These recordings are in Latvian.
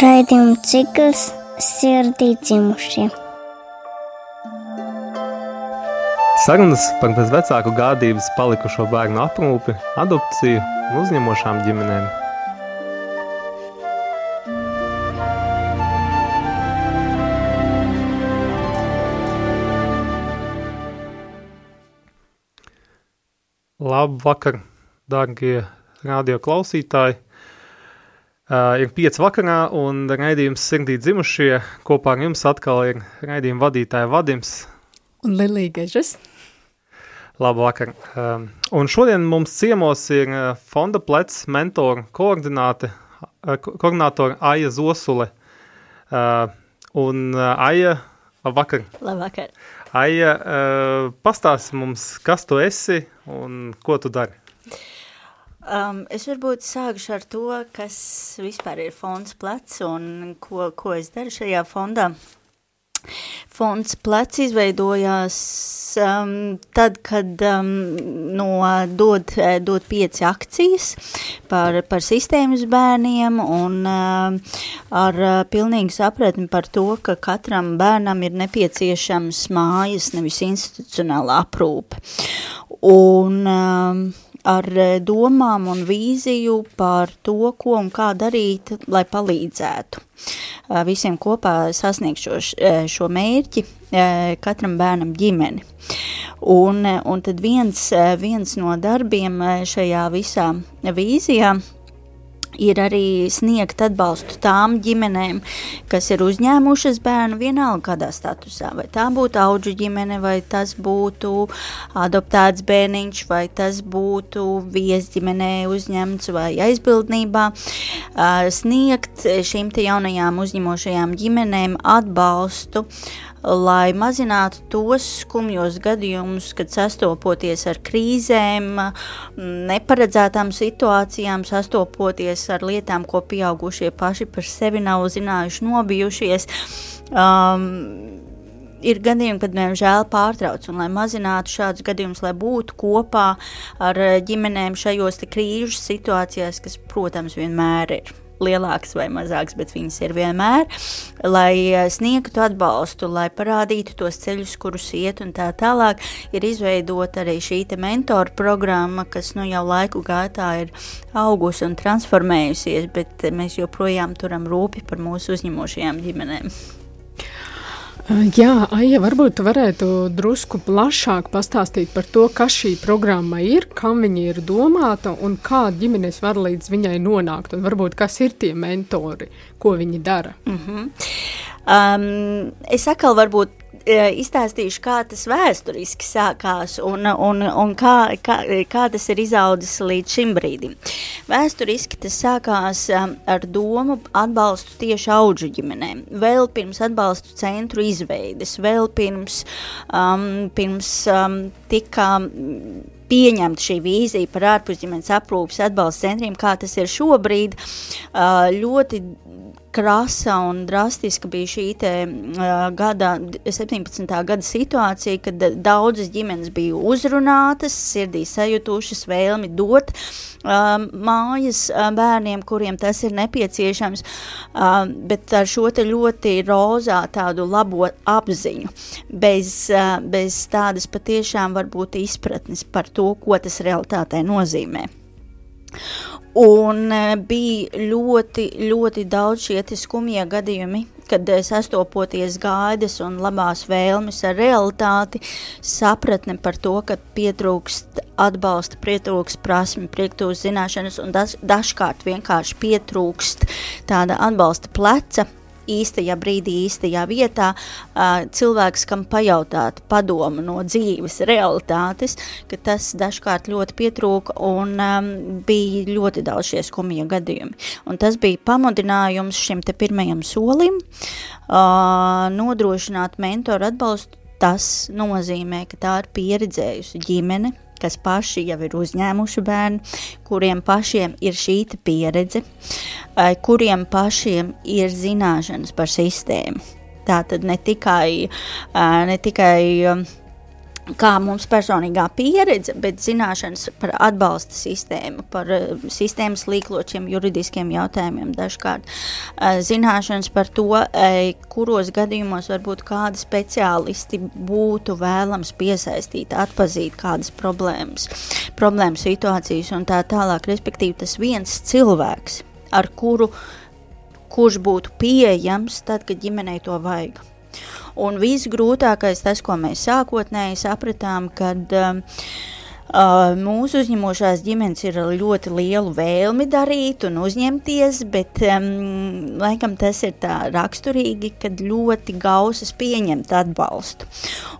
Raidījuma cikls sirdī dzimušie. Sarunas par bez vecāku gādības palikušo bērnu aprūpi, adopciju un uzņemošām ģimenēm. Labu vakar, dārgie radio klausītāji! Uh, ir pieci vakarā un raidījums sirdī dzimušie. Kopā ar jums atkal ir raidījuma vadītāja Vadims. Un Lilija Gežas. Labu vakar. Uh, un šodien mums ciemos ir fonda plec mentoru koordināte, koordinātori Aija Zosule. Uh, un uh, Aija, labvakar. Labvakar. Aija, uh, pastāsti mums, kas tu esi un ko tu dari? Um, es varbūt sākšu ar to, kas vispār ir fonds plec un ko, ko es daru šajā fondā. Fonds plec izveidojās um, tad, kad um, no dod, dod pieci akcijas par, par sistēmas bērniem un uh, ar uh, pilnīgu sapratni par to, ka katram bērnam ir nepieciešams mājas, nevis institucionāla aprūpe. Un um, ar e, domām un vīziju par to, ko un kā darīt, lai palīdzētu e, visiem kopā sasniegt šo, e, šo mērķi, katram bērnam ģimeni. Un, un tad viens, viens no darbiem šajā visā vīzijā ir arī sniegt atbalstu tām ģimenēm, kas ir uzņēmušas bērnu vienalga kādā statusā. Vai tā būtu auģu ģimene, vai tas būtu adoptēts bērniņš, vai tas būtu viesģimenē uzņemts vai aizbildnībā. Sniegt šīm jaunajām uzņemošajām ģimenēm atbalstu uh, lai mazinātu tos skumjos gadījumus, kad sastopoties ar krīzēm, neparedzētām situācijām, sastopoties ar lietām, ko pieaugušie paši par sevi nav zinājuši, nobijušies. Um, ir gadījumi, kad diemžēl pārtrauc, un lai mazinātu šādus gadījumus, lai būtu kopā ar ģimenēm šajos krīžu situācijās, kas, protams, vienmēr ir lielākas vai mazākas, bet viņas ir vienmēr, lai eh, sniegtu atbalstu, lai parādītu tos ceļus, kurus iet un tā tālāk, ir izveidota arī šī te mentoru programma, kas nu jau laiku gaitā ir augusi un transformējusies, bet mēs joprojām turam rūpi par mūsu uzņemošajām ģimenēm. Jā, Aija, varbūt tu varētu drusku plašāk pastāstīt par to, kas šī programma ir, kam viņa ir domāta un kā ģimenes var līdz viņai nonākt, un varbūt kas ir tie mentori, ko viņi dara. Mm -hmm. um, es atkal varbūt izstāstīšu, kā tas vēsturiski sākās un, un, un kā, kā, kā tas ir izaudzis līdz šim brīdim. Vēsturiski tas sākās um, ar domu atbalstu tieši auģu ģimenēm, vēl pirms atbalstu centru izveides, vēl pirms, um, pirms um, tika pieņemta šī vīzija par ārpusģimenes aprūpas atbalsta centriem, kā tas ir šobrīd, uh, ļoti krasa un drastiska bija šī te, uh, gada, 17. gada situācija, kad daudzas ģimenes bija uzrunātas, sirdī sajutušas vēlmi dot uh, mājas uh, bērniem, kuriem tas ir nepieciešams, uh, bet ar šo te ļoti rozā tādu labo apziņu, bez, uh, bez tādas patiešām varbūt izpratnes par to, ko tas realitātē nozīmē. Un e, bija ļoti, ļoti daudz šie skumjie gadījumi, kad e, sastopoties gaidas un labās vēlmes ar realitāti, sapratne par to, ka pietrūkst atbalsta, pietrūkst prasmi, pietrūkst zināšanas un daž, dažkārt vienkārši pietrūkst tāda atbalsta pleca, īstajā brīdī, īstajā vietā, cilvēks, kam pajautāt padomu no dzīves realitātes, ka tas dažkārt ļoti pietrūka un um, bija ļoti daudz šie skumja gadījumi. Un tas bija pamudinājums šim te pirmajam solim uh, nodrošināt mentoru atbalstu. Tas nozīmē, ka tā ir pieredzējusi ģimene, kas paši jau ir uzņēmuši bērnu, kuriem pašiem ir šī pieredze, kuriem pašiem ir zināšanas par sistēmu. Tā tad ne tikai, ne tikai kā mums personīgā pieredze, bet zināšanas par atbalsta sistēmu, par uh, sistēmas līkločiem, juridiskiem jautājumiem dažkārt, uh, zināšanas par to, uh, kuros gadījumos varbūt kādi speciālisti būtu vēlams piesaistīt, atpazīt kādas problēmas, problēmu situācijas un tā tālāk, respektīvi tas viens cilvēks, ar kuru, kurš būtu pieejams tad, kad ģimenei to vajag. Un visgrūtākais tas, ko mēs sākotnēji sapratām, kad um, Uh, mūsu uzņemošās ģimenes ir ļoti lielu vēlmi darīt un uzņemties, bet um, laikam tas ir tā raksturīgi, kad ļoti gausas pieņemt atbalstu.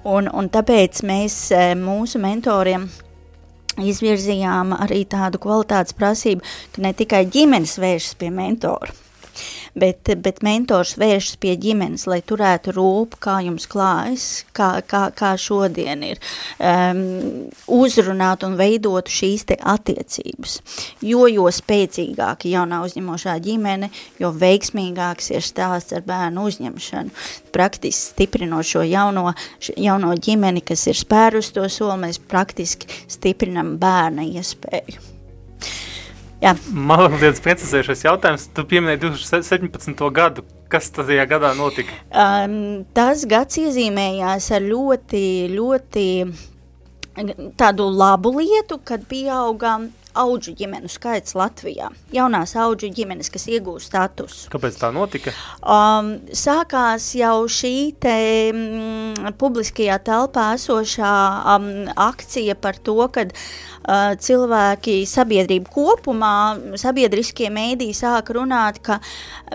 Un, un tāpēc mēs uh, mūsu mentoriem izvirzījām arī tādu kvalitātes prasību, ka ne tikai ģimenes vēršas pie mentora, bet, bet mentors vēršas pie ģimenes, lai turētu rūpu, kā jums klājas, kā, kā, kā šodien ir, um, uzrunāt un veidot šīs te attiecības. Jo, jo spēcīgāka jaunā uzņemošā ģimene, jo veiksmīgāks ir stāsts ar bērnu uzņemšanu. Praktiski stiprinot šo jauno, jauno ģimeni, kas ir spērus to soli, mēs praktiski stiprinam bērna iespēju. Jā. Man liekas, precizējušais jautājums. Tu pieminēji 2017. gadu. Kas tajā gadā notika? Um, tas gads iezīmējās ar ļoti, ļoti tādu labu lietu, kad pieauga auģu ģimenu skaits Latvijā. Jaunās auģu ģimenes, kas iegūst statusu. Kāpēc tā notika? Um, sākās jau šī te mm, publiskajā telpā esošā um, akcija par to, kad uh, cilvēki, sabiedrība kopumā, sabiedriskie mēdī sāk runāt, ka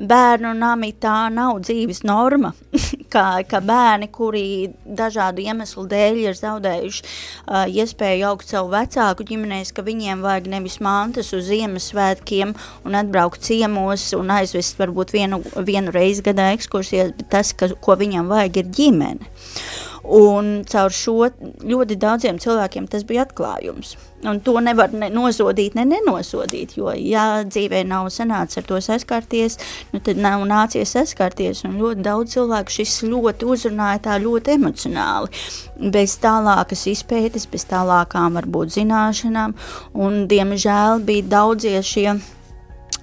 bērnu nami tā nav dzīves norma, ka, ka bērni, kuri dažādu iemeslu dēļ ir zaudējuši uh, iespēju augt savu vecāku ģimenēs, ka viņiem vajag nevis mantas uz Ziemassvētkiem un atbraukt ciemos un aizvest varbūt vienu, vienu reizi gadā ekskursijas, bet tas, ka, ko viņam vajag, ir ģimene. Un caur šo ļoti daudziem cilvēkiem tas bija atklājums. Un to nevar ne nosodīt, ne nenosodīt, jo, ja dzīvē nav sanācis ar to saskarties, nu tad nav nācies saskarties, un ļoti daudz cilvēku šis ļoti uzrunāja tā ļoti emocionāli, bez tālākas izpētes, bez tālākām varbūt zināšanām, un diemžēl bija daudzie šie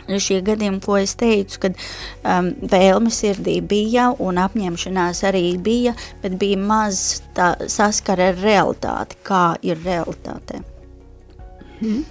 šie gadījumi, ko es teicu, kad um, vēlme sirdī bija un apņemšanās arī bija, bet bija maz saskara ar realitāti, kā ir realitātē. Mm.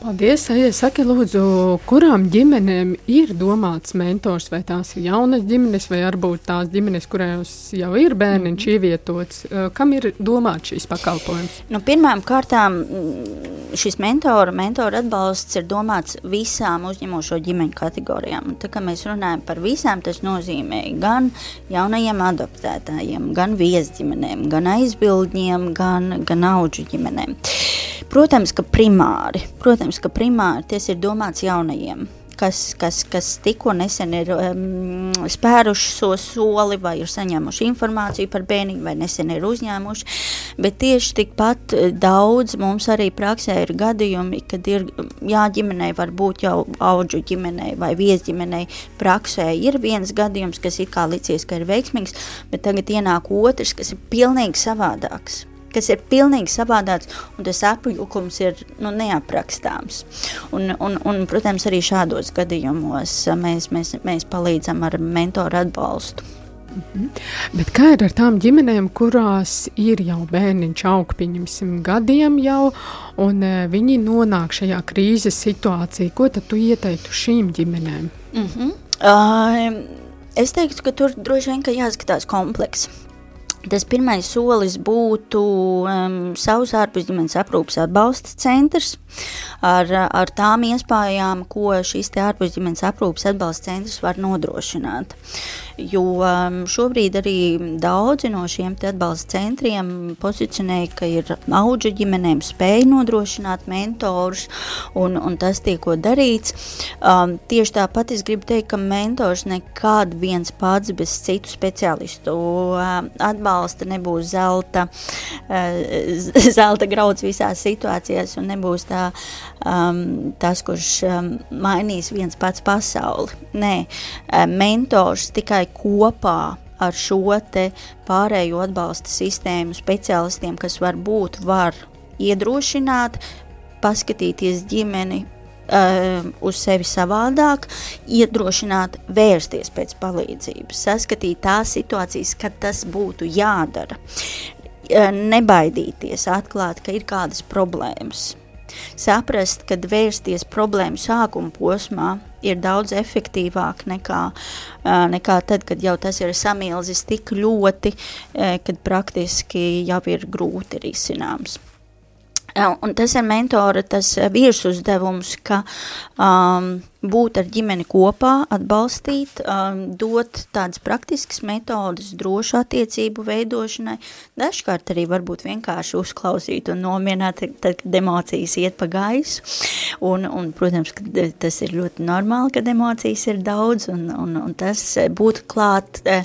Paldies! Saki, lūdzu, kurām ģimenēm ir domāts mentors? Vai tās ir jaunas ģimenes, vai varbūt tās ģimenes, kurās jau ir bērniņš mm. ievietots? Kam ir domāts šīs pakalpojums? Nu, pirmām kārtām mm, šis mentora, mentora atbalsts ir domāts visām uzņemošo ģimeņu kategorijām. Un tā kā mēs runājam par visām, tas nozīmē gan jaunajiem adoptētājiem, gan viesģimenēm, gan aizbildņiem, gan, gan auģu ģimenēm. Protams, ka primāri, protams, ka primāri tas ir domāts jaunajiem, kas, kas, kas tikko nesen ir um, spēruši so soli vai ir saņēmuši informāciju par bērniņu vai nesen ir uzņēmuši, bet tieši tikpat eh, daudz mums arī praksē ir gadījumi, kad ir, jā, ģimenei var būt jau auģu ģimenei vai viesģimenei praksē ir viens gadījums, kas it kā licies, ka ir veiksmīgs, bet tagad ienāk otrs, kas ir pilnīgi savādāks kas ir pilnīgi savādāks, un tas apjukums ir nu, neaprakstāms. Un, un, un, protams, arī šādos gadījumos mēs, mēs, mēs palīdzam ar mentoru atbalstu. -hmm. Bet kā ir ar tām ģimenēm, kurās ir jau bērniņš aug, pieņemsim, gadiem jau, un uh, viņi nonāk šajā krīzes situācijā? Ko tad tu ieteiktu šīm ģimenēm? Mm -hmm. uh, es teiktu, ka tur droši vien jāskatās komplekss. Tas pirmais solis būtu um, savs ārpusģimenes aprūpas atbalsta centrs ar, ar tām iespējām, ko šis ārpusģimenes aprūpas atbalsta centrs var nodrošināt. Jo um, šobrīd arī daudzi no šiem atbalsta centriem pozicionē, ka ir auģu ģimenēm spēja nodrošināt mentorus, un, un tas tiek darīts. Um, tieši tāpat es gribu teikt, ka mentors nekad viens pats bez citu speciālistu um, atbalsta atbalsta, nebūs zelta, uh, zelta grauds visās situācijās un nebūs tā, um, tas, kurš um, mainīs viens pats pasauli. Nē, uh, mentors tikai kopā ar šo pārējo atbalsta sistēmu speciālistiem, kas varbūt var iedrošināt, paskatīties ģimeni uh, uz sevi savādāk, iedrošināt vērsties pēc palīdzības, saskatīt tās situācijas, kad tas būtu jādara, uh, nebaidīties, atklāt, ka ir kādas problēmas. Saprast, ka vērsties problēmu sākuma posmā ir daudz efektīvāk nekā, uh, nekā tad, kad jau tas ir samilzis tik ļoti, uh, kad praktiski jau ir grūti risināms. Un tas ir mentora tas virsuzdevums, ka um, būt ar ģimeni kopā, atbalstīt, um, dot tādas praktiskas metodas drošu attiecību veidošanai, dažkārt arī varbūt vienkārši uzklausīt un nomierināt, tad, kad emocijas iet pa gaisu, un, un protams, ka tas ir ļoti normāli, kad emocijas ir daudz, un, un, un tas būt klāt eh,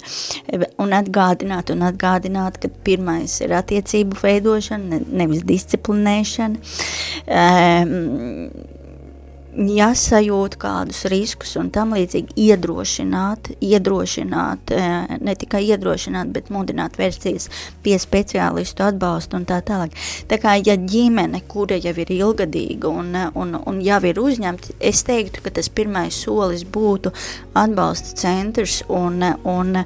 un atgādināt, un atgādināt, ka pirmais ir attiecību veidošana, nevis disciplinēšana, um, ja sajūt kādus riskus un tam līdzīgi iedrošināt, iedrošināt, eh, ne tikai iedrošināt, bet mudināt vērsties pie speciālistu atbalstu un tā tālāk. Tā kā, ja ģimene, kura jau ir ilgadīga un, un, un jau ir uzņemta, es teiktu, ka tas pirmais solis būtu atbalsta centrs un, un,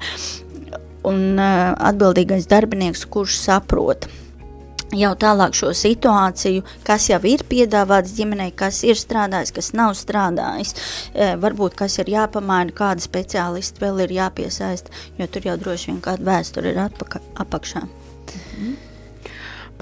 un eh, atbildīgais darbinieks, kurš saprot, jau tālāk šo situāciju, kas jau ir piedāvāts ģimenei, kas ir strādājis, kas nav strādājis, e, varbūt kas ir jāpamaina, kāda speciālisti vēl ir jāpiesaist, jo tur jau droši vien kāda vēsture ir atpaka, apakšā. Mhm.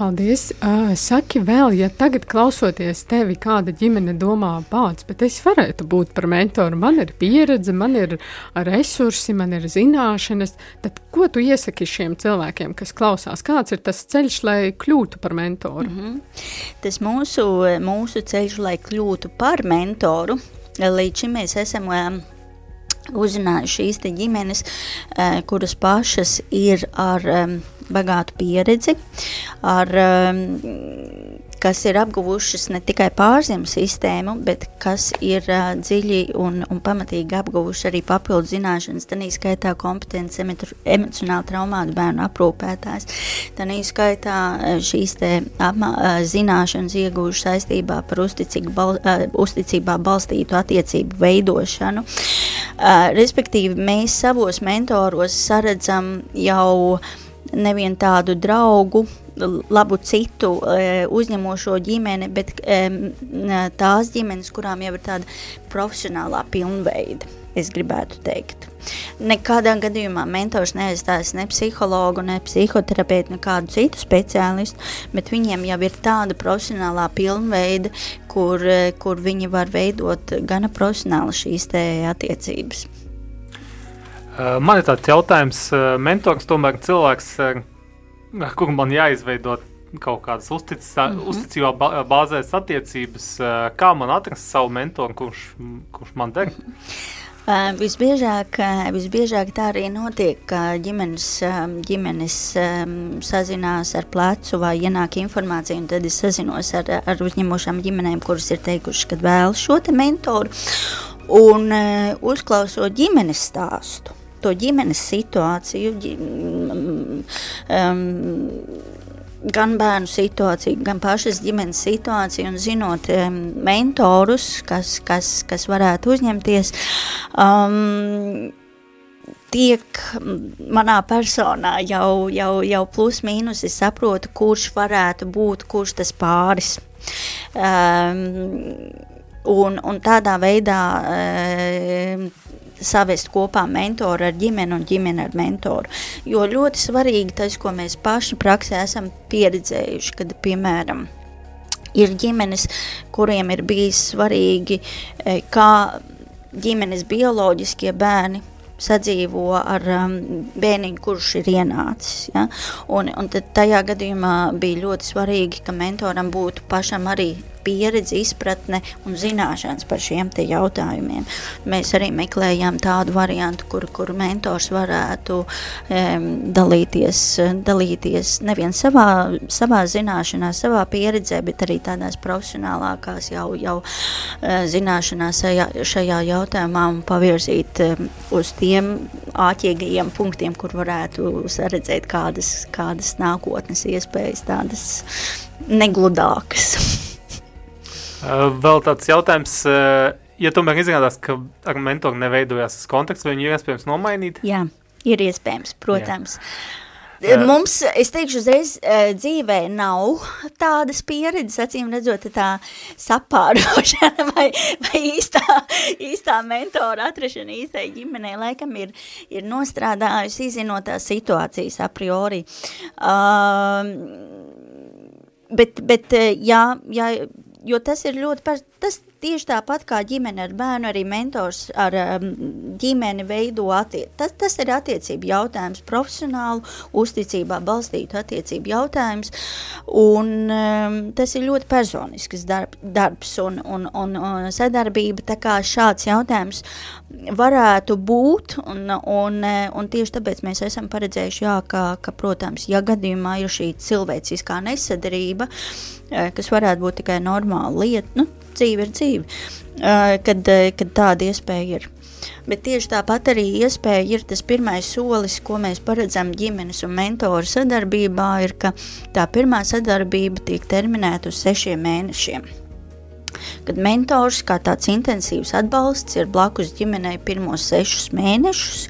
Paldies! Uh, saki vēl, ja tagad klausoties tevi, kāda ģimene domā pats, bet es varētu būt par mentoru, man ir pieredze, man ir resursi, man ir zināšanas, tad ko tu iesaki šiem cilvēkiem, kas klausās? Kāds ir tas ceļš, lai kļūtu par mentoru? Mm -hmm. Tas mūsu, mūsu ceļš, lai kļūtu par mentoru, līdz šim mēs esam um, uzrunājuši šīs ģimenes, kuras pašas ir ar um, bagātu pieredzi, ar, um, kas ir apguvušas ne tikai pārziemu sistēmu, bet kas ir uh, dziļi un, un pamatīgi apguvuši arī papildu zināšanas, tā skaitā kompetence emocionāli traumātu bērnu aprūpētājs, tā skaitā uh, šīs te apmā, uh, zināšanas ieguvuši saistībā par bal, uh, uzticībā balstītu attiecību veidošanu. Respektīvi, mēs savos mentoros saredzam jau uh, nevien tādu draugu, labu citu e, uzņemošo ģimeni, bet e, tās ģimenes, kurām jau ir tāda profesionālā pilnveida, es gribētu teikt. Nekādā gadījumā mentors neaizstās ne psihologu, ne psihoterapeitu, nekādu citu speciālistu, bet viņiem jau ir tāda profesionālā pilnveida, kur, e, kur viņi var veidot gana profesionāli šīs attiecības. Eh, man ir tāds jautājums, eh, mentors tomēr cilvēks, eh, kur man jāizveido kaut kādas uzticā, mm -hmm. uzticībā bāzētas attiecības, kā man atrast savu mentoru, kurš, kurš man der? Mm -hmm. Uh, visbiežāk, uh, visbiežāk tā arī notiek, ka ģimenes, uh, ģimenes um, sazinās ar plecu vai ienāk informācija, un tad es sazinos ar, ar uzņemošām ģimenēm, kuras ir teikušas, ka vēl šo te mentoru, un uh, uzklausot ģimenes stāstu, to ģimenes situāciju, um, gan bērnu situāciju, gan pašas ģimenes situāciju, un zinot um, mentorus, kas, kas, kas varētu uzņemties. Um, tiek manā personā jau, jau, jau plus mīnus, es saprotu, kurš varētu būt, kurš tas pāris. Um, un, un tādā veidā um, savest kopā mentoru ar ģimeni un ģimeni ar mentoru. Jo ļoti svarīgi tas, ko mēs paši praksē esam pieredzējuši, kad, piemēram, ir ģimenes, kuriem ir bijis svarīgi, e, kā ģimenes bioloģiskie bērni sadzīvo ar um, bērniņu, kurš ir ienācis. Ja? Un, un tajā gadījumā bija ļoti svarīgi, ka mentoram būtu pašam arī pieredze, izpratne un zināšanas par šiem jautājumiem. Mēs arī meklējām tādu variantu, kur, kur mentors varētu um, dalīties, dalīties nevien savā, savā zināšanā, savā pieredzē, bet arī tādās profesionālākās jau, jau uh, zināšanās šajā, šajā jautājumā un pavirzīt um, uz tiem āķīgajiem punktiem, kur varētu saredzēt kādas, kādas nākotnes iespējas, tādas negludākas. Vēl tāds jautājums, ja tomēr izrādās, ka ar mentoru neveidojās kontakts, vai viņu ir iespējams nomainīt? Jā, ir iespējams, protams. Jā. Mums, es teikšu, uzreiz dzīvē nav tādas pieredzes, acīm redzot, tā sapārošana vai, vai īstā, īstā mentora atrašana īstai ģimenei, laikam ir, ir nostrādājusi izzinot tās situācijas a priori. Uh, bet, bet jā, jā, jo tas ir ļoti, par, tas Tieši tāpat kā ģimene ar bērnu, arī mentors ar um, ģimeni veido attiecību. Tas, tas ir attiecību jautājums, profesionālu uzticībā balstītu attiecību jautājums, un um, tas ir ļoti personisks darb, darbs un, un, un, un sadarbība, tā kā šāds jautājums varētu būt, un, un, un tieši tāpēc mēs esam paredzējuši, jā, ka, ka, protams, ja gadījumā ir šī cilvēciskā nesadarība, eh, kas varētu būt tikai normāla lieta, nu, dzīve ir dzīve, kad, kad tāda iespēja ir. Bet tieši tāpat arī iespēja ir tas pirmais solis, ko mēs paredzam ģimenes un mentoru sadarbībā, ir, ka tā pirmā sadarbība tiek terminēta uz sešiem mēnešiem. Kad mentors kā tāds intensīvs atbalsts ir blakus ģimenei pirmos sešus mēnešus,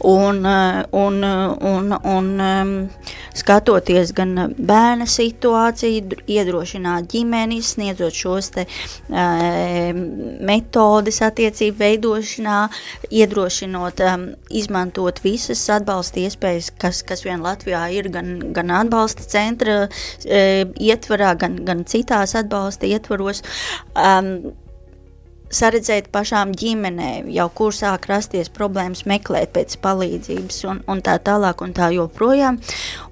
un, eh, un, eh, un, un um, skatoties gan bērna situāciju, iedrošināt ģimeni, sniedzot šos te metodes attiecību veidošanā, iedrošinot izmantot visas atbalsta iespējas, kas, kas vien Latvijā ir, gan, gan atbalsta centra uh, ietvarā, gan, gan citās atbalsta ietvaros. Um, saredzēt pašām ģimenēm, jau kur sāk rasties problēmas, meklēt pēc palīdzības un, un tā tālāk un tā joprojām.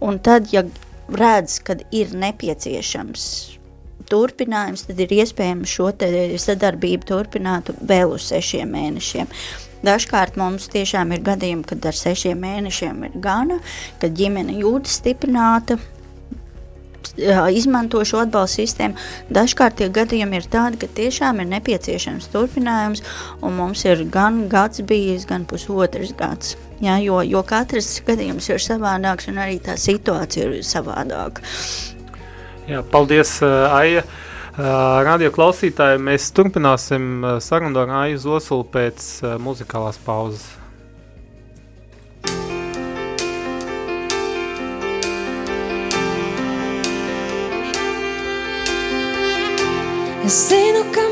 Un tad, ja redz, ka ir nepieciešams turpinājums, tad ir iespējams šo sadarbību turpināt vēl uz sešiem mēnešiem. Dažkārt mums tiešām ir gadījumi, kad ar sešiem mēnešiem ir gana, kad ģimene jūtas stiprināta, izmanto šo atbalstu sistēmu. Dažkārt tie gadījumi ir tādi, ka tiešām ir nepieciešams turpinājums, un mums ir gan gads bijis, gan pusotrs gads. Jā, jo, jo katrs gadījums ir savādāks, un arī tā situācija ir savādāka. Jā, paldies, Aija! Radio klausītāji, mēs turpināsim sarunu ar Aiju Zosulu pēc muzikālās pauzes. Es zinu, ka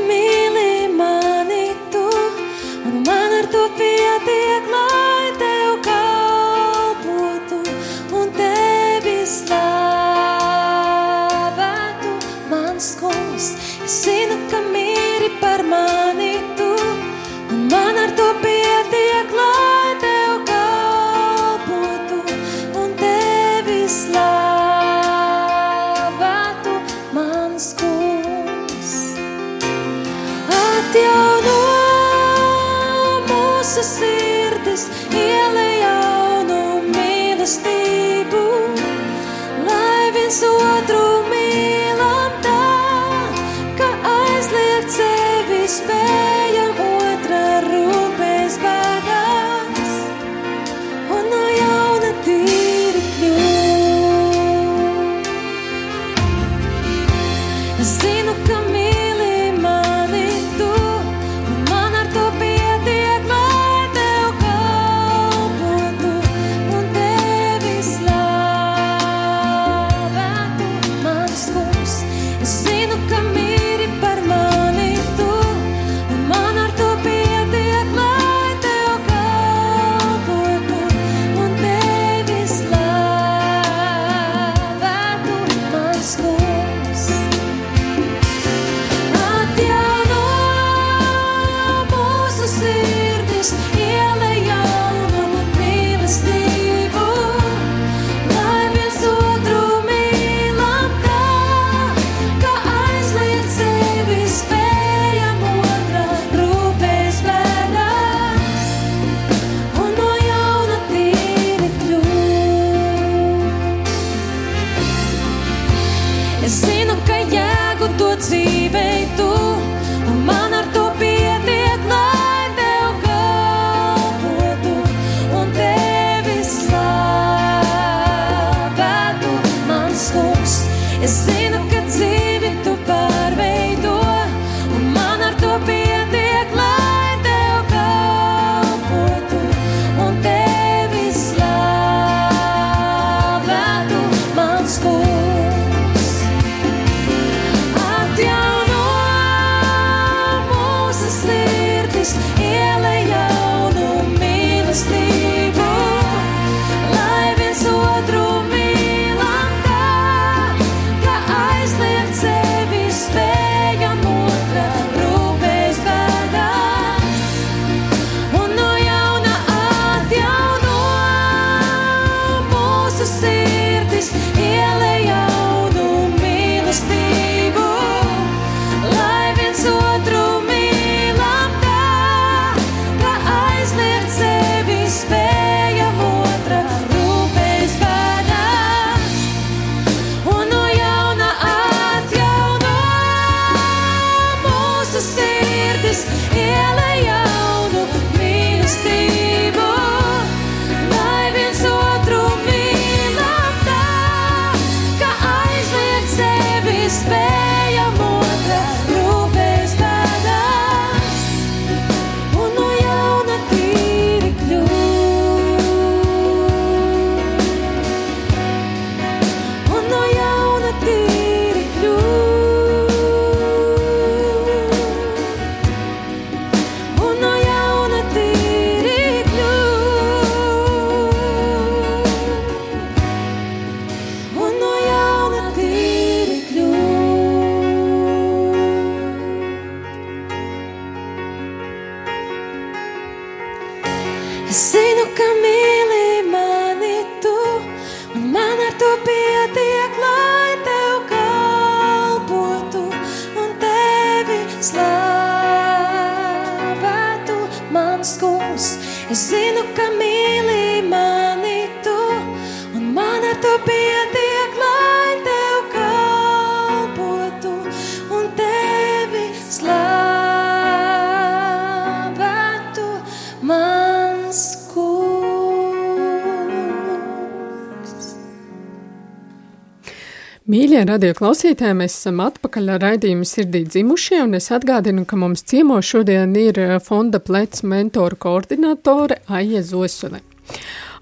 Mīļie radio klausītāji, mēs esam atpakaļ ar raidījumu sirdī dzimušie, un es atgādinu, ka mums ciemo šodien ir eh, fonda plecs mentoru koordinatore Aija Zosule.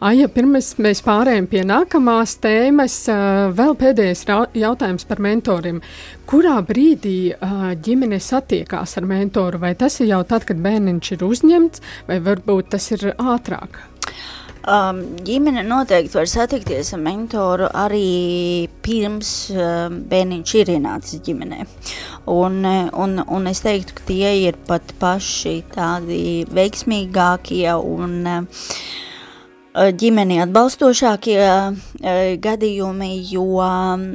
Aija, pirms mēs pārējām pie nākamās tēmas, eh, vēl pēdējais jautājums par mentoriem. Kurā brīdī eh, ģimene satiekās ar mentoru? Vai tas ir jau tad, kad bērniņš ir uzņemts, vai varbūt tas ir ātrāk? Um, ģimene noteikti var satikties ar mentoru arī pirms um, bērniņš ir ienācis ģimenē. Un, un, un es teiktu, ka tie ir pat paši tādi veiksmīgākie un uh, ģimeni atbalstošākie uh, gadījumi, jo um,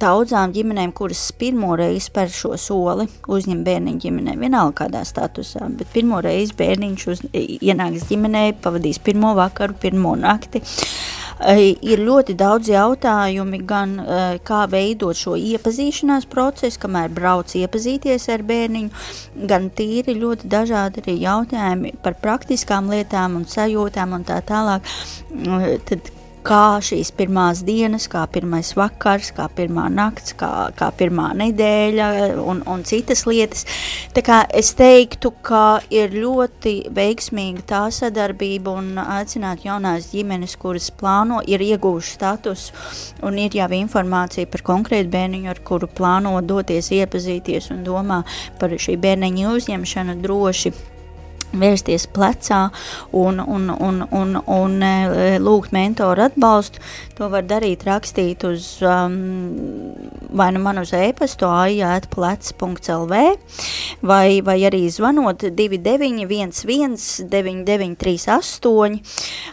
daudzām ģimenēm, kuras pirmo reizi spēr šo soli, uzņem bērniņu ģimenē, vienalga kādā statusā, bet pirmo reizi bērniņš uz, ienāks ģimenē, pavadīs pirmo vakaru, pirmo nakti. Ir ļoti daudz jautājumi, gan eh, kā veidot šo iepazīšanās procesu, kamēr brauc iepazīties ar bērniņu, gan tīri ļoti dažādi arī jautājumi par praktiskām lietām un sajūtām un tā tālāk. Mm, Tad kā šīs pirmās dienas, kā pirmais vakars, kā pirmā nakts, kā, kā pirmā nedēļa un, un citas lietas. Tā kā es teiktu, ka ir ļoti veiksmīga tā sadarbība un aicināt jaunās ģimenes, kuras plāno, ir ieguvuši statusu un ir jau informācija par konkrētu bērniņu, ar kuru plāno doties iepazīties un domā par šī bērniņa uzņemšanu droši vērsties plecā un, un, un, un, un e, lūgt mentoru atbalstu. To var darīt, rakstīt uz um, vai nu man uz e-pastu aijātplec.lv vai, vai arī zvanot 2911 9938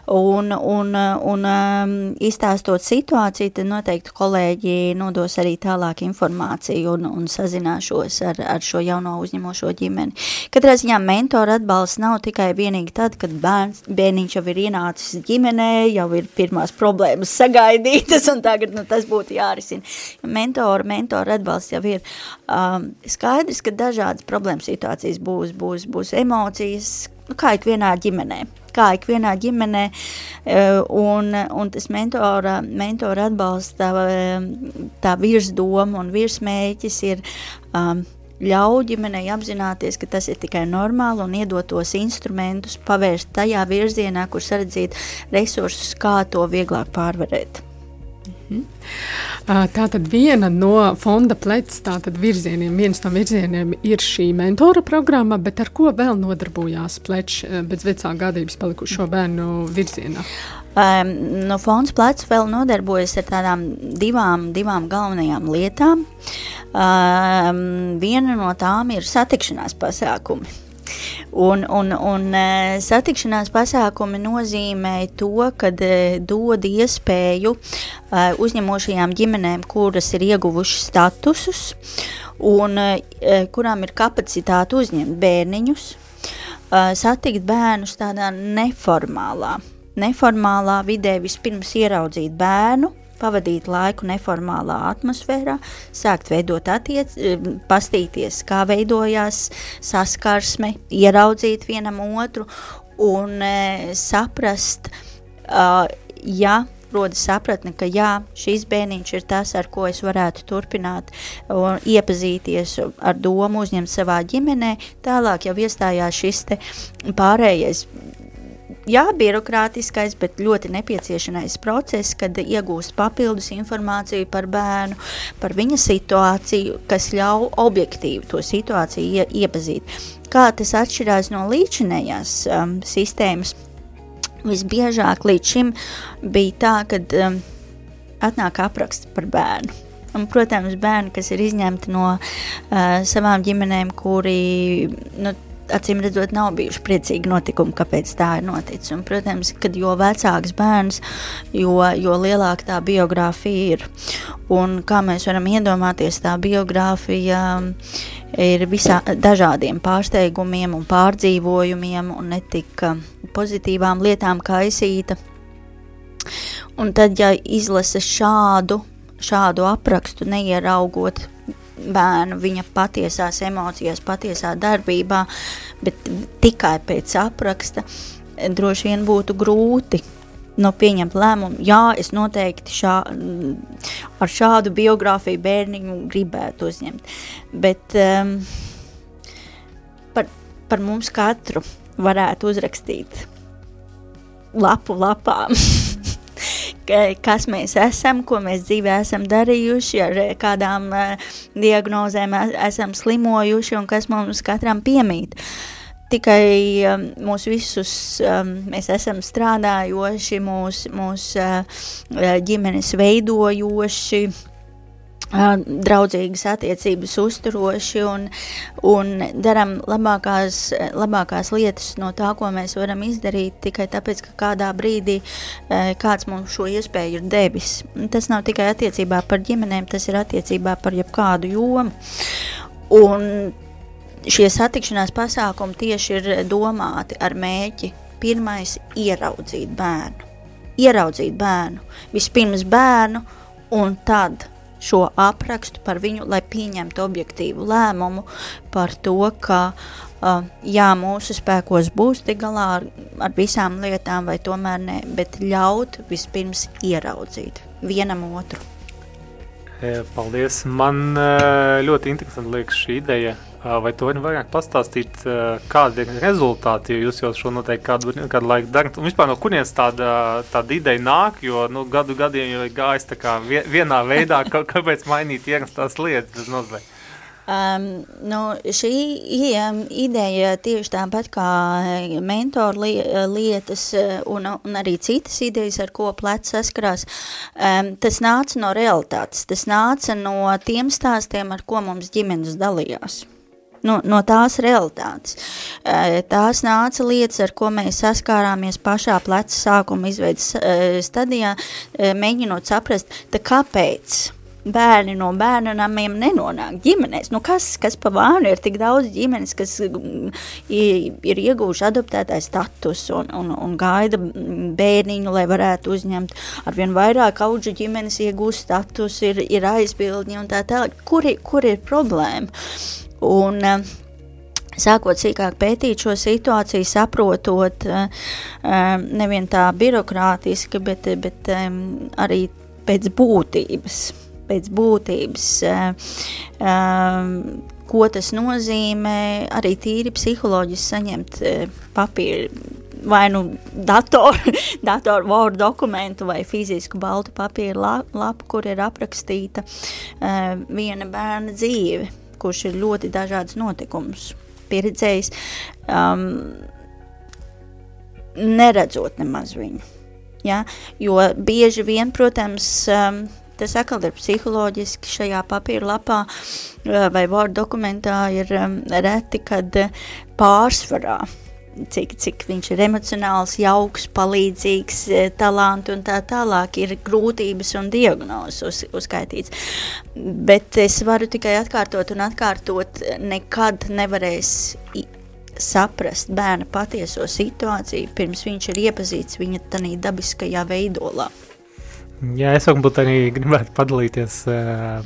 un, un, un um, izstāstot situāciju, tad noteikti kolēģi nodos arī tālāk informāciju un, un sazināšos ar, ar šo jauno uzņemošo ģimeni. Katrā ziņā mentora atbalsts nav tikai vienīgi tad, kad bērns, bērniņš jau ir ienācis ģimenē, jau ir pirmās problēmas sagaidītas un tagad nu, tas būtu jārisina. Mentora, mentora atbalsts jau ir um, skaidrs, ka dažādas problēmas situācijas būs, būs, būs emocijas, nu, kā ikvienā ģimenē kā ikvienā ģimenē, eh, un, un tas mentora, mentora atbalsts, tā, tā virsdoma un virsmēķis ir um, ļauj ģimenei apzināties, ka tas ir tikai normāli un iedot tos instrumentus, pavērst tajā virzienā, kur saredzīt resursus, kā to vieglāk pārvarēt. Ā, Tā tad viena no fonda plecs tātad virzieniem, viens no virzieniem ir šī mentora programma, bet ar ko vēl nodarbojās plečs bez vecā gadības palikušo bērnu virzienā? Um, no fonds plecs vēl nodarbojas ar tādām divām, divām galvenajām lietām. Um, viena no tām ir satikšanās pasākumi. Un, un, un eh, satikšanās pasākumi nozīmē to, ka dod iespēju eh, uzņemošajām ģimenēm, kuras ir ieguvušas statusus un kurām ir kapacitāte uzņemt bērniņus, satikt bērnus tādā neformālā, neformālā vidē vispirms ieraudzīt bērnu, pavadīt laiku neformālā atmosfērā, sākt veidot attiec, pastīties, kā veidojās saskarsme, ieraudzīt vienam otru un e, saprast, uh, ja rodas sapratne, ka jā, šis bērniņš ir tas, ar ko es varētu turpināt un iepazīties ar domu, uzņemt savā ģimenē, tālāk jau iestājās šis te pārējais jā, birokrātiskais, bet ļoti nepieciešamais process, kad iegūst papildus informāciju par bērnu, par viņa situāciju, kas ļauj objektīvi to situāciju ie, iepazīt. Kā tas atšķirās no līdzinējās um, sistēmas, visbiežāk līdz šim bija tā, ka um, atnāk apraksts par bērnu. Un, protams, bērni, kas ir izņemti no uh, savām ģimenēm, kuri nu, acīm redzot, nav bijuši priecīgi notikumi, kāpēc tā ir noticis. Un, protams, kad jo vecāks bērns, jo, jo lielāka tā biogrāfija ir. Un, kā mēs varam iedomāties, tā biogrāfija ir visā dažādiem pārsteigumiem un pārdzīvojumiem un ne tik pozitīvām lietām kaisīta. Un tad, ja izlasa šādu, šādu aprakstu, neieraugot bērnu viņa patiesās emocijās, patiesā darbībā, bet tikai pēc apraksta droši vien būtu grūti nu, pieņemt lēmumu. Jā, es noteikti šā, ar šādu biogrāfiju bērniņu gribētu uzņemt. Bet um, par, par mums katru varētu uzrakstīt lapu lapām. kas mēs esam, ko mēs dzīvē esam darījuši, ar kādām uh, diagnozēm esam slimojuši un kas mums katram piemīt. Tikai um, mūs visus um, mēs esam strādājoši, mūs, mūs uh, ģimenes veidojoši, draudzīgas attiecības uzturoši un, un darām labākās, labākās lietas no tā, ko mēs varam izdarīt, tikai tāpēc, ka kādā brīdī kāds mums šo iespēju ir devis. Tas nav tikai attiecībā par ģimenēm, tas ir attiecībā par jebkādu jomu. Un šie satikšanās pasākumi tieši ir domāti ar mēķi pirmais ieraudzīt bērnu. Ieraudzīt bērnu, vispirms bērnu un tad šo aprakstu par viņu, lai pieņemtu objektīvu lēmumu par to, ka uh, jā, mūsu spēkos būs tik galā ar, ar visām lietām, vai tomēr ne, bet ļaut vispirms ieraudzīt vienam otru. Paldies! Man ļoti interesanti liekas šī ideja Vai tu vari vairāk pastāstīt, kādi ir rezultāti, jo jūs jau šo noteikti kādu, kādu laiku darat? Un vispār no kurienes tāda, tāda ideja nāk, jo nu, gadu gadiem jau ir gājis tā kā vienā veidā, kāpēc mainīt ierastās lietas bez nozīmē. Um, nu, šī ideja tieši tāpat kā mentoru li lietas un, un arī citas idejas, ar ko plecs saskarās, um, tas nāca no realitātes, tas nāca no tiem stāstiem, ar ko mums ģimenes dalījās. Nu, no tās realitātes. Tās nāca lietas, ar ko mēs saskārāmies pašā pleca sākuma izveidas stadijā, mēģinot saprast, kāpēc bērni no bērnu namiem nenonāk ģimenēs. Nu kas, kas pa vānu ir tik daudz ģimenes, kas ir, ir iegūši adoptētāju status un, un, un gaida bērniņu, lai varētu uzņemt arvien vairāk auģu ģimenes iegūst status, ir, ir aizbildņi un tā tālāk. Kur, kur ir problēma? Un, eh, Sākot sīkāk pētīt šo situāciju, saprotot eh, eh, nevien tā birokrātiski, bet, bet arī pēc būtības, pēc būtības, ko tas nozīmē, arī tīri psiholoģiski saņemt papīru vai nu datoru, datoru Word dokumentu vai fizisku baltu papīru lapu, kur ir aprakstīta uh, viena bērna dzīve kurš ir ļoti dažādas notikumus pieredzējis, um, neredzot nemaz viņu. Ja? Jo bieži vien, protams, um, tas atkal ir psiholoģiski šajā papīra lapā uh, vai Word dokumentā ir reti, kad uh, pārsvarā cik, cik viņš ir emocionāls, jauks, palīdzīgs, e, talanti un tā tālāk ir grūtības un diagnozes uz, uzskaitīts. Bet es varu tikai atkārtot un atkārtot, nekad nevarēs saprast bērna patieso situāciju, pirms viņš ir iepazīts viņa tanī dabiskajā veidolā. Jā, es varbūt arī gribētu padalīties.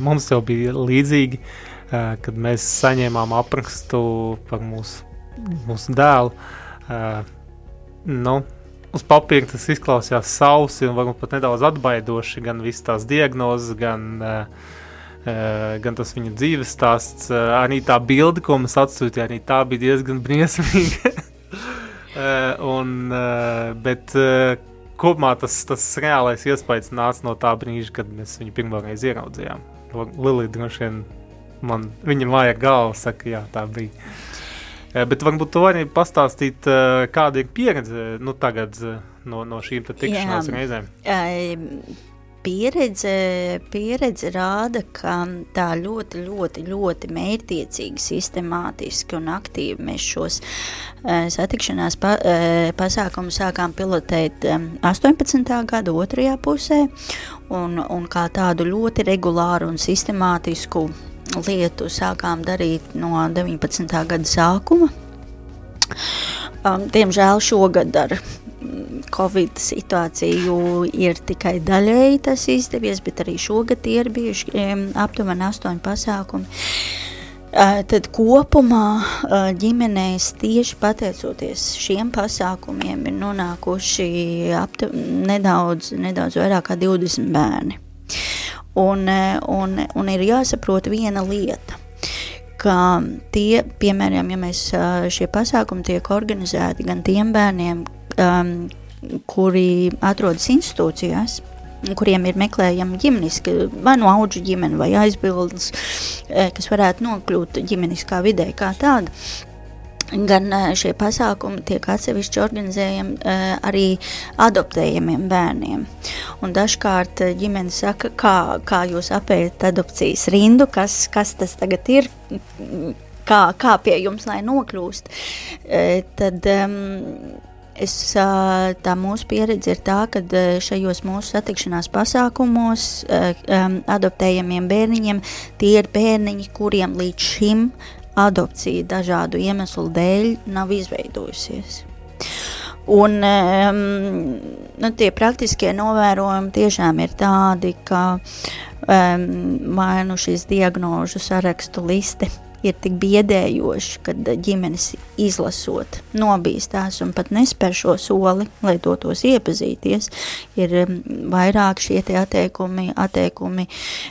Mums jau bija līdzīgi, kad mēs saņēmām aprakstu par mūsu, mūsu dēlu. Nu, uz papīra tas izklausījās sausi un varbūt pat nedaudz atbaidoši. Gan visas tās diagnozes, gan, gan tas viņa dzīves stāsts. Arī tā bilde, ko mums atsūtīja, arī tā bija diezgan briesmīga. un, bet, kopumā tas, tas reālais iespējas nāca no tā brīža, kad mēs viņu pirmo reizi ieraudzījām. Lilija droši vien man, viņa māja galva saka, jā, tā bija. Eh, bet varbūt tu vari pastāstīt, eh, kāda ir pieredze nu, tagad eh, no, no šīm tikšanās jā. reizēm? Pieredze, pieredze rāda, ka tā ļoti, ļoti, ļoti mērķiecīgi, sistemātiski un aktīvi mēs šos uh, satikšanās pa, uh, pasākumus sākām pilotēt um, 18. gada otrajā pusē un, un kā tādu ļoti regulāru un sistemātisku lietu sākām darīt no 19. gada sākuma. Um, diemžēl šogad ar Covid situāciju ir tikai daļēji tas izdevies, bet arī šogad ir bijuši um, aptuveni astoņi pasākumi. Uh, tad kopumā uh, ģimenēs tieši pateicoties šiem pasākumiem ir nonākuši aptu, nedaudz, nedaudz vairāk kā 20 bērni. Un, un, un ir jāsaprot viena lieta ka tie, piemēram, ja mēs šie pasākumi tiek organizēti gan tiem bērniem, um, kuri atrodas institūcijās, kuriem ir meklējama ģimeniska, vai no auģu ģimene, vai aizbildnis, eh, kas varētu nokļūt ģimeniskā vidē kā tāda. Gan eh, šie pasākumi tiek atsevišķi organizējami uh, arī adoptējumiem bērniem. Un dažkārt ģimene saka, kā, kā jūs apējat adopcijas rindu, kas, kas tas tagad ir, kā, kā pie jums lai nokļūst. Tad, um, Es, tā mūsu pieredze ir tā, ka šajos mūsu satikšanās pasākumos adoptējamiem bērniņiem tie ir bērniņi, kuriem līdz šim adopcija dažādu iemeslu dēļ nav izveidojusies. Un nu, tie praktiskie novērojumi tiešām ir tādi, ka vai nu šīs diagnožu sarakstu liste ir tik biedējoši, kad ģimenes izlasot, nobīstās un pat nespēr šo soli, lai dotos iepazīties, ir um, vairāk šie te atteikumi, atteikumi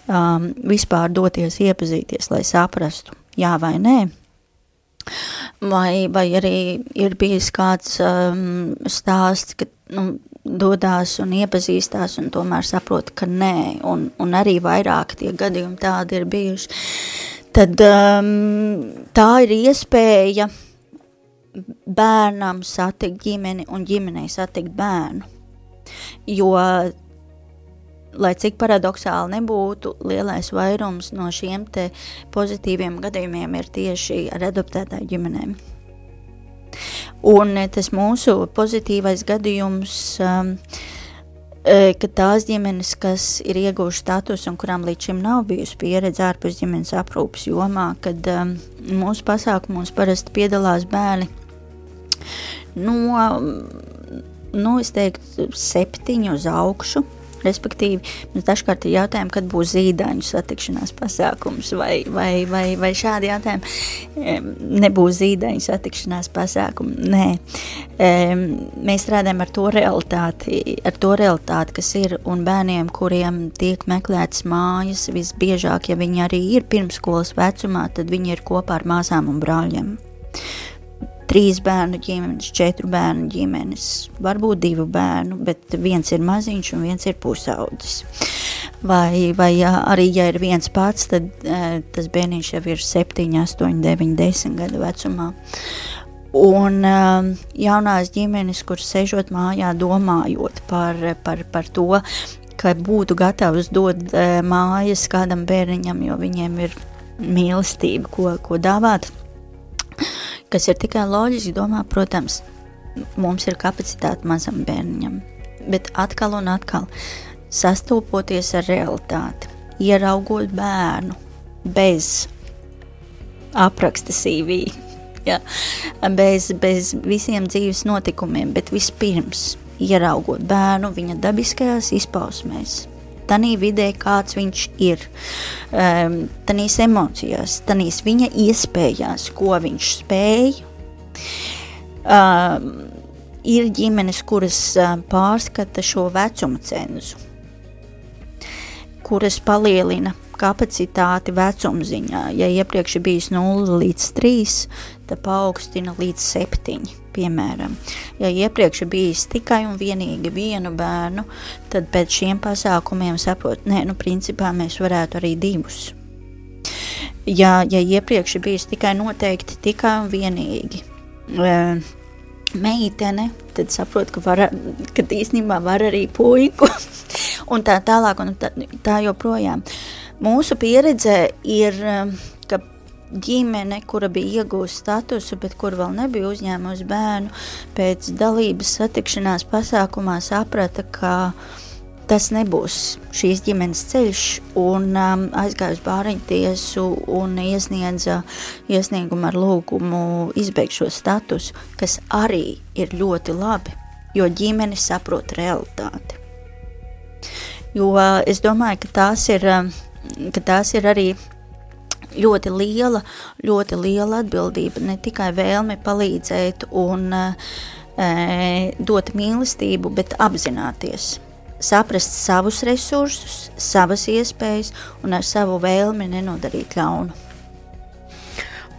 um, vispār doties iepazīties, lai saprastu, jā vai nē. Vai, vai arī ir bijis kāds um, stāsts, ka nu, dodās un iepazīstās un tomēr saprot, ka nē, un, un arī vairāk tie gadījumi tādi ir bijuši tad um, tā ir iespēja bērnam satikt ģimeni un ģimenei satikt bērnu. Jo, lai cik paradoxāli nebūtu, lielais vairums no šiem te pozitīviem gadījumiem ir tieši ar adoptētāju ģimenēm. Un tas mūsu pozitīvais gadījums um, ka tās ģimenes, kas ir ieguvuši status un kurām līdz šim nav bijusi pieredze ārpus ģimenes aprūpas jomā, kad um, mūsu pasākumos parasti piedalās bērni no, nu, es teiktu, septiņu uz augšu, Respektīvi, mums dažkārt ir jautājumi, kad būs zīdaiņu satikšanās pasākums, vai, vai, vai, vai šādi jautājumi. Nebūs zīdaiņu satikšanās pasākumu. Nē, mēs strādājam ar to realitāti, ar to realitāti, kas ir, un bērniem, kuriem tiek meklētas mājas, visbiežāk, ja viņi arī ir pirmskolas vecumā, tad viņi ir kopā ar māsām un brāļiem trīs bērnu ģimenes, četru bērnu ģimenes, varbūt divu bērnu, bet viens ir maziņš un viens ir pusaudzis. Vai, vai arī, ja ir viens pats, tad uh, tas bērniņš jau ir 7, 8, 9, 10 gadu vecumā. Un uh, jaunās ģimenes, kuras sežot mājā, domājot par, par, par to, ka būtu gatavs dot uh, mājas kādam bērniņam, jo viņiem ir mīlestība, ko, ko dāvāt kas ir tikai loģiski domā, protams, mums ir kapacitāte mazam bērnam, bet atkal un atkal sastopoties ar realitāti, ieraugot bērnu bez apraksta CV, ja, bez, bez visiem dzīves notikumiem, bet vispirms ieraugot bērnu viņa dabiskajās izpausmēs, tanī vidē, kāds viņš ir, um, tanīs emocijās, tanīs viņa iespējās, ko viņš spēj. Um, ir ģimenes, kuras uh, pārskata šo vecuma cenzu, kuras palielina kapacitāti vecuma ziņā. Ja iepriekš bijis 0 līdz 3, tad paaugstina līdz 7. Piemēram, ja iepriekš bijis tikai un vienīgi vienu bērnu, tad pēc šiem pasākumiem saprot, nē, nu, principā mēs varētu arī divus. Ja, ja iepriekš bijis tikai noteikti tikai un vienīgi e, meitene, tad saprot, ka, var, ka īstenībā var arī puiku un tā tālāk un tā, tā joprojām. Mūsu pieredze ir, ka ģimene, kura bija iegūsta statusu, bet kur vēl nebija uzņēmusi bērnu, pēc dalības satikšanās pasākumā saprata, ka tas nebūs šīs ģimenes ceļš, un um, aizgāja uz bāriņu tiesu un iesniedza iesniegumu ar lūgumu izbeigt šo statusu, kas arī ir ļoti labi, jo ģimene saprot realitāti. Jo es domāju, ka tās ir, uh, ka tās ir arī ļoti liela, ļoti liela atbildība, ne tikai vēlme palīdzēt un e, dot mīlestību, bet apzināties. Saprast savus resursus, savas iespējas un ar savu vēlmi nenodarīt ļaunu.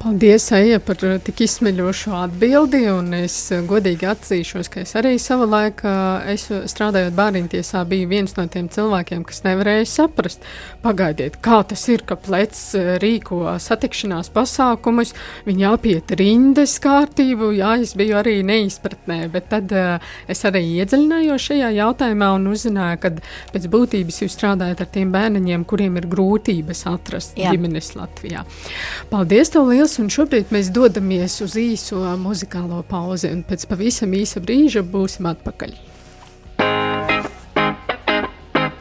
Paldies, Eja, par eh, tik izsmeļošu atbildi. Es eh, godīgi atzīšos, ka es arī savā laikā, es strādājot bērntiesā, biju viens no tiem cilvēkiem, kas nevarēja saprast, pagaidiet, kā tas ir, ka plecs eh, rīko satikšanās pasākumus, viņi apiet rindas kārtību. Jā, es biju arī neizpratnē, bet tad uh, es arī iedziļinājos šajā jautājumā un uzzināju, ka pēc būtības jūs strādājat ar tiem bērniņiem, kuriem ir grūtības atrast Jā. ģimenes Latvijā. Paldies, tev liels! Un šobrīd mēs dodamies uz īso muzikālo pauzi, un pēc pavisam īsa brīža būsim atpakaļ.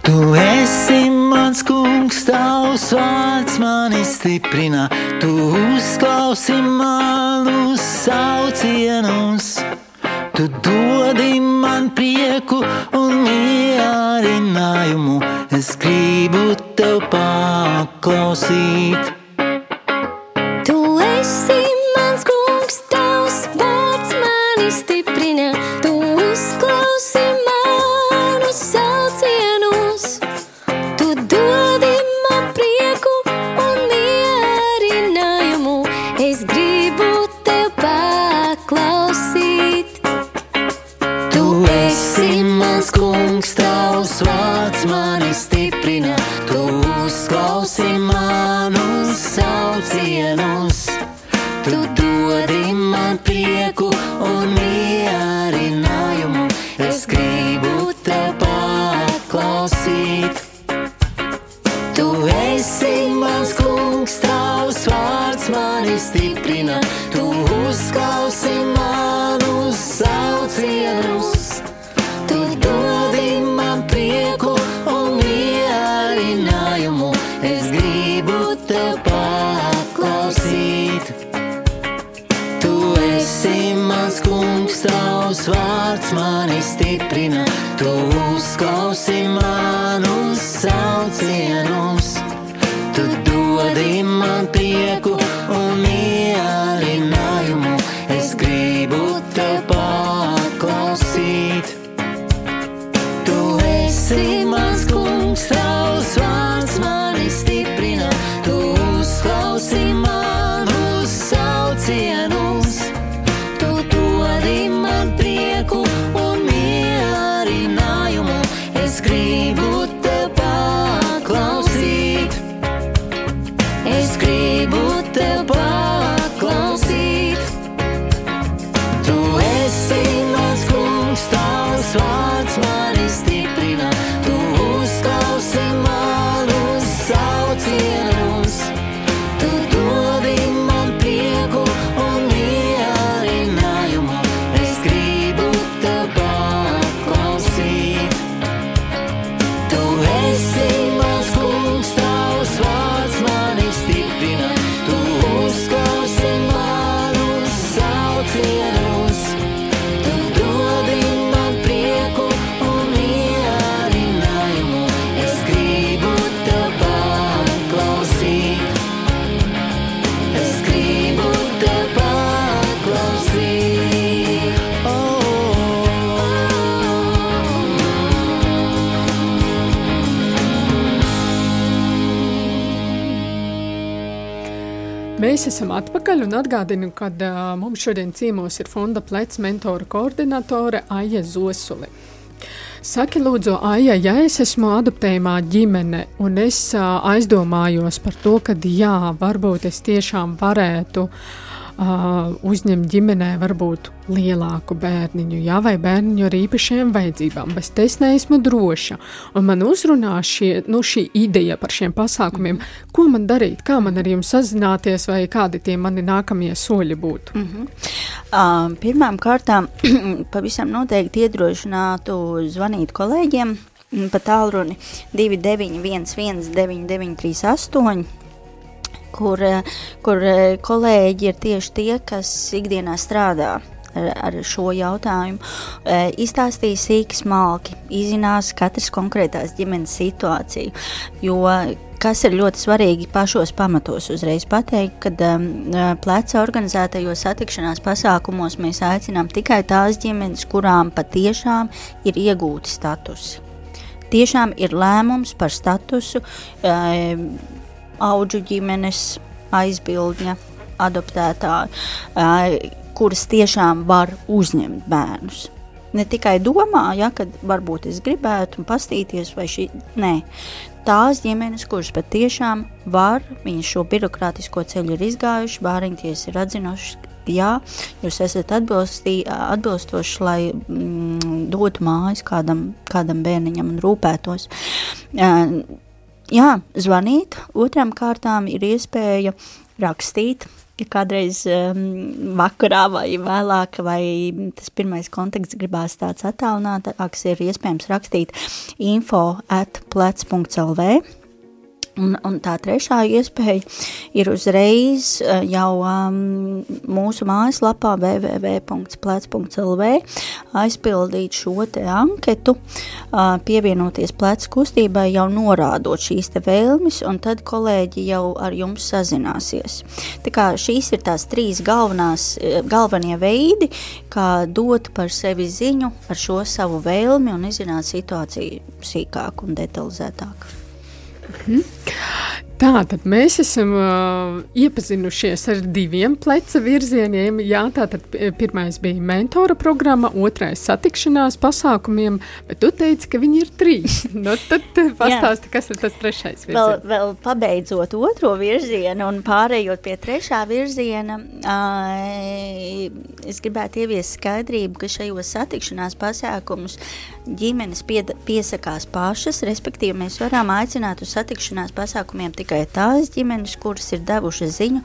Tu esi mans kungs, tavs vārds mani stiprina, tu uzklausi manus saucienus. Tu dodi man prieku un mierinājumu, es gribu tev paklausīt. Mēs esam atpakaļ un atgādinu, ka uh, mums šodien ciemos ir fonda plecs mentora koordinatore Aija Zosuli. Saki, lūdzu, Aija, ja es esmu adoptējumā ģimene un es uh, aizdomājos par to, ka jā, varbūt es tiešām varētu uh, uh, uzņemt ģimenē varbūt lielāku bērniņu, jā, vai bērniņu ar īpašiem vajadzībām, bet es neesmu droša. Un man uzrunā šie, nu, šī ideja par šiem pasākumiem, ko man darīt, kā man ar jums sazināties, vai kādi tie mani nākamie soļi būtu. Mm -hmm. uh, pirmām kārtām pavisam noteikti iedrošinātu zvanīt kolēģiem pa tālruni 291 9938 kur, kur kolēģi ir tieši tie, kas ikdienā strādā ar, ar šo jautājumu. E, izstāstīja sīki smalki, izzinās katras konkrētās ģimenes situāciju, jo kas ir ļoti svarīgi pašos pamatos uzreiz pateikt, kad um, pleca organizētajos satikšanās pasākumos mēs aicinām tikai tās ģimenes, kurām patiešām ir iegūti statusi. Tiešām ir lēmums par statusu, um, auģu ģimenes aizbildņa adoptētāji, kuras tiešām var uzņemt bērnus. Ne tikai domā, ja, kad varbūt es gribētu pastīties vai šī, nē, tās ģimenes, kuras patiešām var, viņas šo birokrātisko ceļu ir izgājuši, bāriņties ir atzinuši, jā, jūs esat atbilstoši, lai mm, dotu mājas kādam, kādam bērniņam un rūpētos. Uh, jā, zvanīt, otram kārtām ir iespēja rakstīt. Ja kādreiz um, vakarā vai vēlāk, vai tas pirmais kontakts gribās tāds attālinātāks, ir iespējams rakstīt info at plec.lv Un, un tā trešā iespēja ir uzreiz eh, jau um, mūsu mājaslapā www.plec.lv aizpildīt šo te anketu, uh, pievienoties plecu kustībai, jau norādot šīs te vēlmes, un tad kolēģi jau ar jums sazināsies. Tā kā šīs ir tās trīs galvenās, eh, galvenie veidi, kā dot par sevi ziņu ar šo savu vēlmi un izzināt situāciju sīkāk un detalizētāk. Mhm. Tā tad mēs esam uh, iepazinušies ar diviem pleca virzieniem. Jā, tā tad pirmais bija mentora programma, otrais satikšanās pasākumiem, bet tu teici, ka viņi ir trīs. nu, tad pastāsti, kas ir tas trešais virziens. Vēl, vēl pabeidzot otro virzienu un pārējot pie trešā virziena, uh, es gribētu ieviest skaidrību, ka šajos satikšanās pasākumus ģimenes piesakās pašas, respektīvi mēs varam aicināt uz satikšanās pasākumiem tikai tikai tās ģimenes, kuras ir devušas ziņu,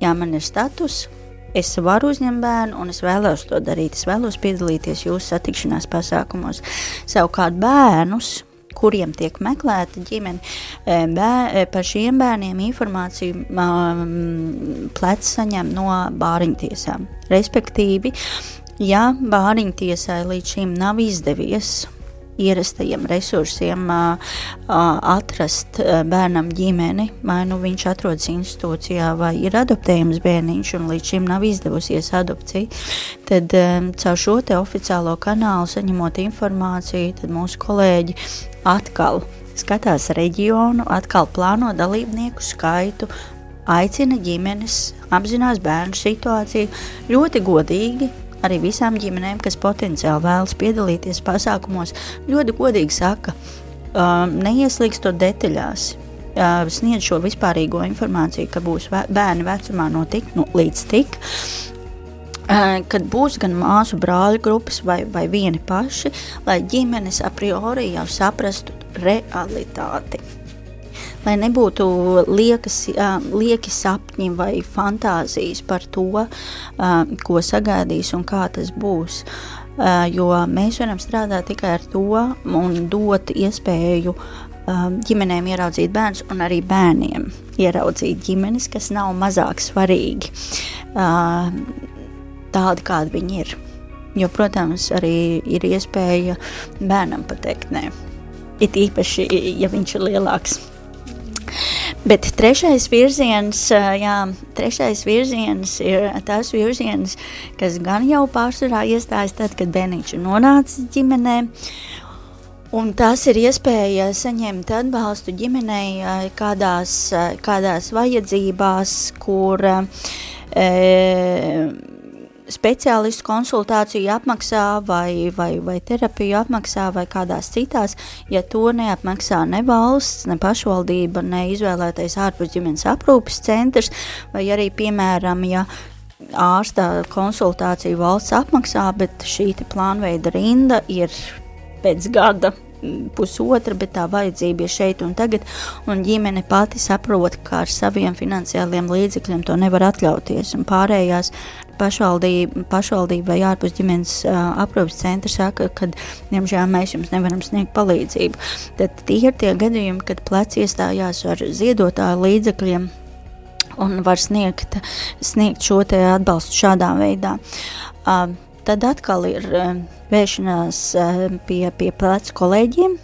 ja man ir status, es varu uzņemt bērnu un es vēlos to darīt. Es vēlos piedalīties jūsu satikšanās pasākumos. Savukārt bērnus, kuriem tiek meklēta ģimene, eh, bēr, eh, par šiem bērniem informāciju um, plec saņem no bāriņtiesām. Respektīvi, ja bāriņtiesai līdz šim nav izdevies ierastajiem resursiem atrast bērnam ģimeni, vai nu viņš atrodas institūcijā, vai ir adoptējams bērniņš, un līdz šim nav izdevusies adopcija, tad caur šo te oficiālo kanālu saņemot informāciju, tad mūsu kolēģi atkal skatās reģionu, atkal plāno dalībnieku skaitu, aicina ģimenes, apzinās bērnu situāciju. Ļoti godīgi, arī visām ģimenēm, kas potenciāli vēlas piedalīties pasākumos, ļoti godīgi saka, um, neieslīgstot detaļās. Uh, sniedz šo vispārīgo informāciju, ka būs bērni vecumā no tik nu, līdz tik, uh, kad būs gan māsu brāļu grupas vai, vai vieni paši, lai ģimenes a priori jau saprastu realitāti lai nebūtu liekas, lieki sapņi vai fantāzijas par to, ko sagaidīs un kā tas būs. Jo mēs varam strādāt tikai ar to un dot iespēju ģimenēm ieraudzīt bērnus un arī bērniem ieraudzīt ģimenes, kas nav mazāk svarīgi tādi, kādi viņi ir. Jo, protams, arī ir iespēja bērnam pateikt, nē, it īpaši, ja viņš ir lielāks. Bet trešais virziens, jā, trešais virziens ir tas virziens, kas gan jau pārsvarā iestājas tad, kad bērniņš ir nonācis ģimenē, Un tas ir iespēja saņemt atbalstu ģimenei eh, kādās, eh, kādās vajadzībās, kur e, speciālistu konsultāciju apmaksā vai, vai, vai terapiju apmaksā vai kādās citās, ja to neapmaksā ne valsts, ne pašvaldība, ne izvēlētais ārpus ģimenes aprūpes centrs, vai arī, piemēram, ja ārsta konsultāciju valsts apmaksā, bet šī plānveida rinda ir pēc gada pusotra, bet tā vajadzība ir šeit un tagad, un ģimene pati saprot, ka ar saviem finansiāliem līdzekļiem to nevar atļauties, un pārējās pašvaldība, pašvaldība vai ārpus ģimenes uh, aprūpas centra saka, ka, diemžēl, mēs jums nevaram sniegt palīdzību. Tad tie ir tie gadījumi, kad pleci iestājās ar ziedotāju līdzekļiem un var sniegt, sniegt šo atbalstu šādā veidā. Uh, tad atkal ir uh, vēršanās uh, pie, pie plecu kolēģiem.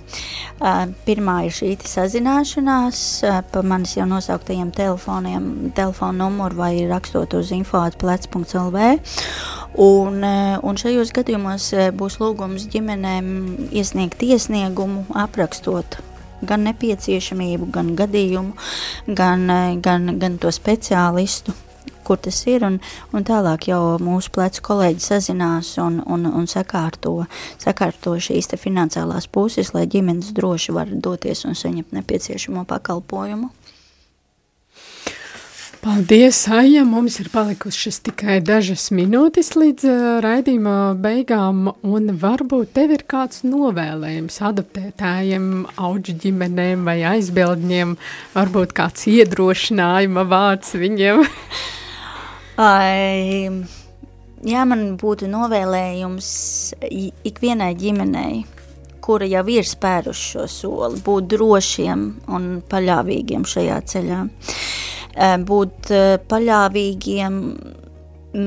Uh, pirmā ir šī sazināšanās pa manis jau nosauktajiem telefoniem, telefonu numuru vai rakstot uz info.plec.lv. Un, un šajos gadījumos būs lūgums ģimenēm iesniegt iesniegumu, aprakstot gan nepieciešamību, gan gadījumu, gan, gan, gan to speciālistu kur tas ir, un, un tālāk jau mūsu plecu kolēģi sazinās un, un, un sakārto, sakārto šīs finansiālās puses, lai ģimenes droši var doties un saņemt nepieciešamo pakalpojumu. Paldies, Aija! Mums ir palikušas tikai dažas minūtes līdz uh, raidījuma beigām, un varbūt tev ir kāds novēlējums adaptētājiem, auģu ģimenēm vai aizbildņiem, varbūt kāds iedrošinājuma vārds viņiem. Jā, man būtu novēlējums ikvienai ģimenei, kura jau ir spēruši šo soli, būt drošiem un paļāvīgiem šajā ceļā. Eh, būt eh, paļāvīgiem,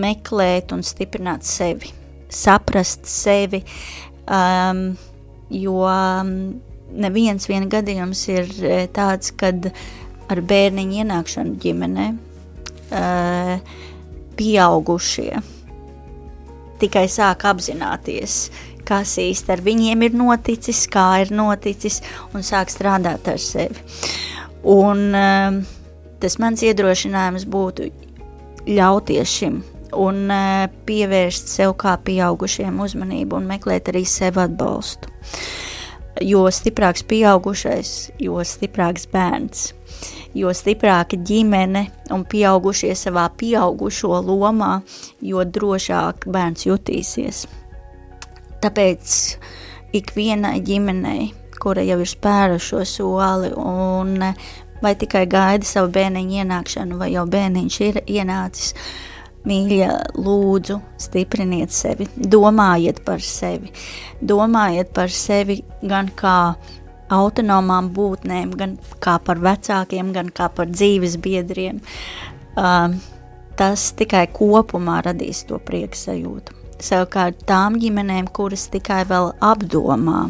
meklēt un stiprināt sevi, saprast sevi, um, jo neviens viena gadījums ir eh, tāds, kad ar bērniņu ienākšanu ģimenē uh, pieaugušie tikai sāk apzināties, kas īsti ar viņiem ir noticis, kā ir noticis, un sāk strādāt ar sevi. Un, uh, tas mans iedrošinājums būtu ļauties šim un uh, pievērst sev kā pieaugušiem uzmanību un meklēt arī sev atbalstu. Jo stiprāks pieaugušais, jo stiprāks bērns, jo stiprāka ģimene un pieaugušie savā pieaugušo lomā, jo drošāk bērns jutīsies. Tāpēc ikvienai ģimenei, kura jau ir spēruši šo soli un vai tikai gaida savu bērniņu ienākšanu, vai jau bērniņš ir ienācis. Mīļa, lūdzu, stipriniet sevi, domājiet par sevi. Domājiet par sevi gan kā autonomām būtnēm, gan kā par vecākiem, gan kā par dzīves biedriem. Uh, tas tikai kopumā radīs to prieku sajūtu. Savukārt tām ģimenēm, kuras tikai vēl apdomā,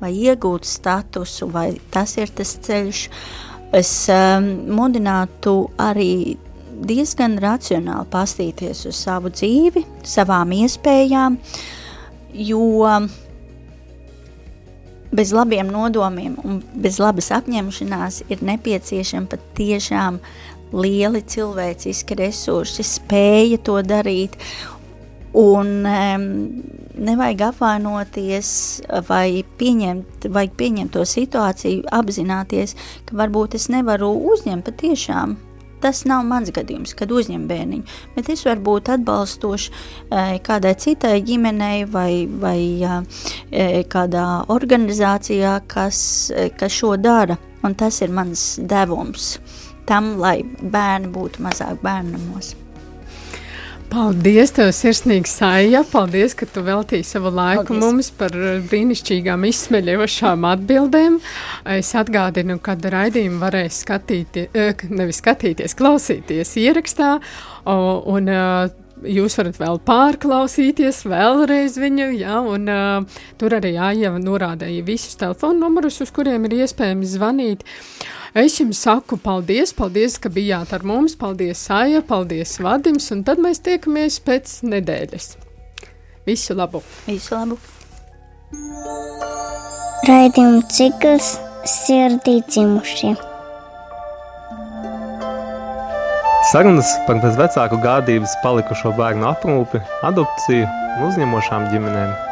vai iegūt statusu, vai tas ir tas ceļš, uh, es um, mudinātu arī diezgan racionāli pastīties uz savu dzīvi, savām iespējām, jo bez labiem nodomiem un bez labas apņemšanās ir nepieciešami pat tiešām lieli cilvēciski resursi, spēja to darīt Un um, nevajag apvainoties vai pieņemt, vajag pieņemt to situāciju, apzināties, ka varbūt es nevaru uzņemt patiešām. Tas nav mans gadījums, kad uzņem bērniņu, bet es varu būt atbalstošs e, kādai citai ģimenei vai, vai e, kādā organizācijā, kas, e, kas šo dara. Un tas ir mans devums tam, lai bērni būtu mazāk bērnamos. Paldies, tev sirsnīgi saija. Paldies, ka tu veltīji savu laiku Paldies. mums par eh, brīnišķīgām izsmeļošām atbildēm. Es atgādinu, ka raidījumu varēs skatīties, eh, nevis skatīties, klausīties ierakstā. Un, eh, Jūs varat vēl pārklausīties, vēlreiz viņu, jā, un uh, tur arī Aija norādīja visus telefonu numurus, uz kuriem ir iespējams zvanīt. Uh, Es jums saku paldies, paldies, ka bijāt ar mums, paldies Sāja, paldies Vadims, un tad mēs tiekamies pēc nedēļas. Visu labu! Visu labu! Raidījuma cikls sirdī dzimušie. Sarunas par bezvecāku gādības palikušo bērnu aprūpi, adopciju un uzņemošām ģimenēm.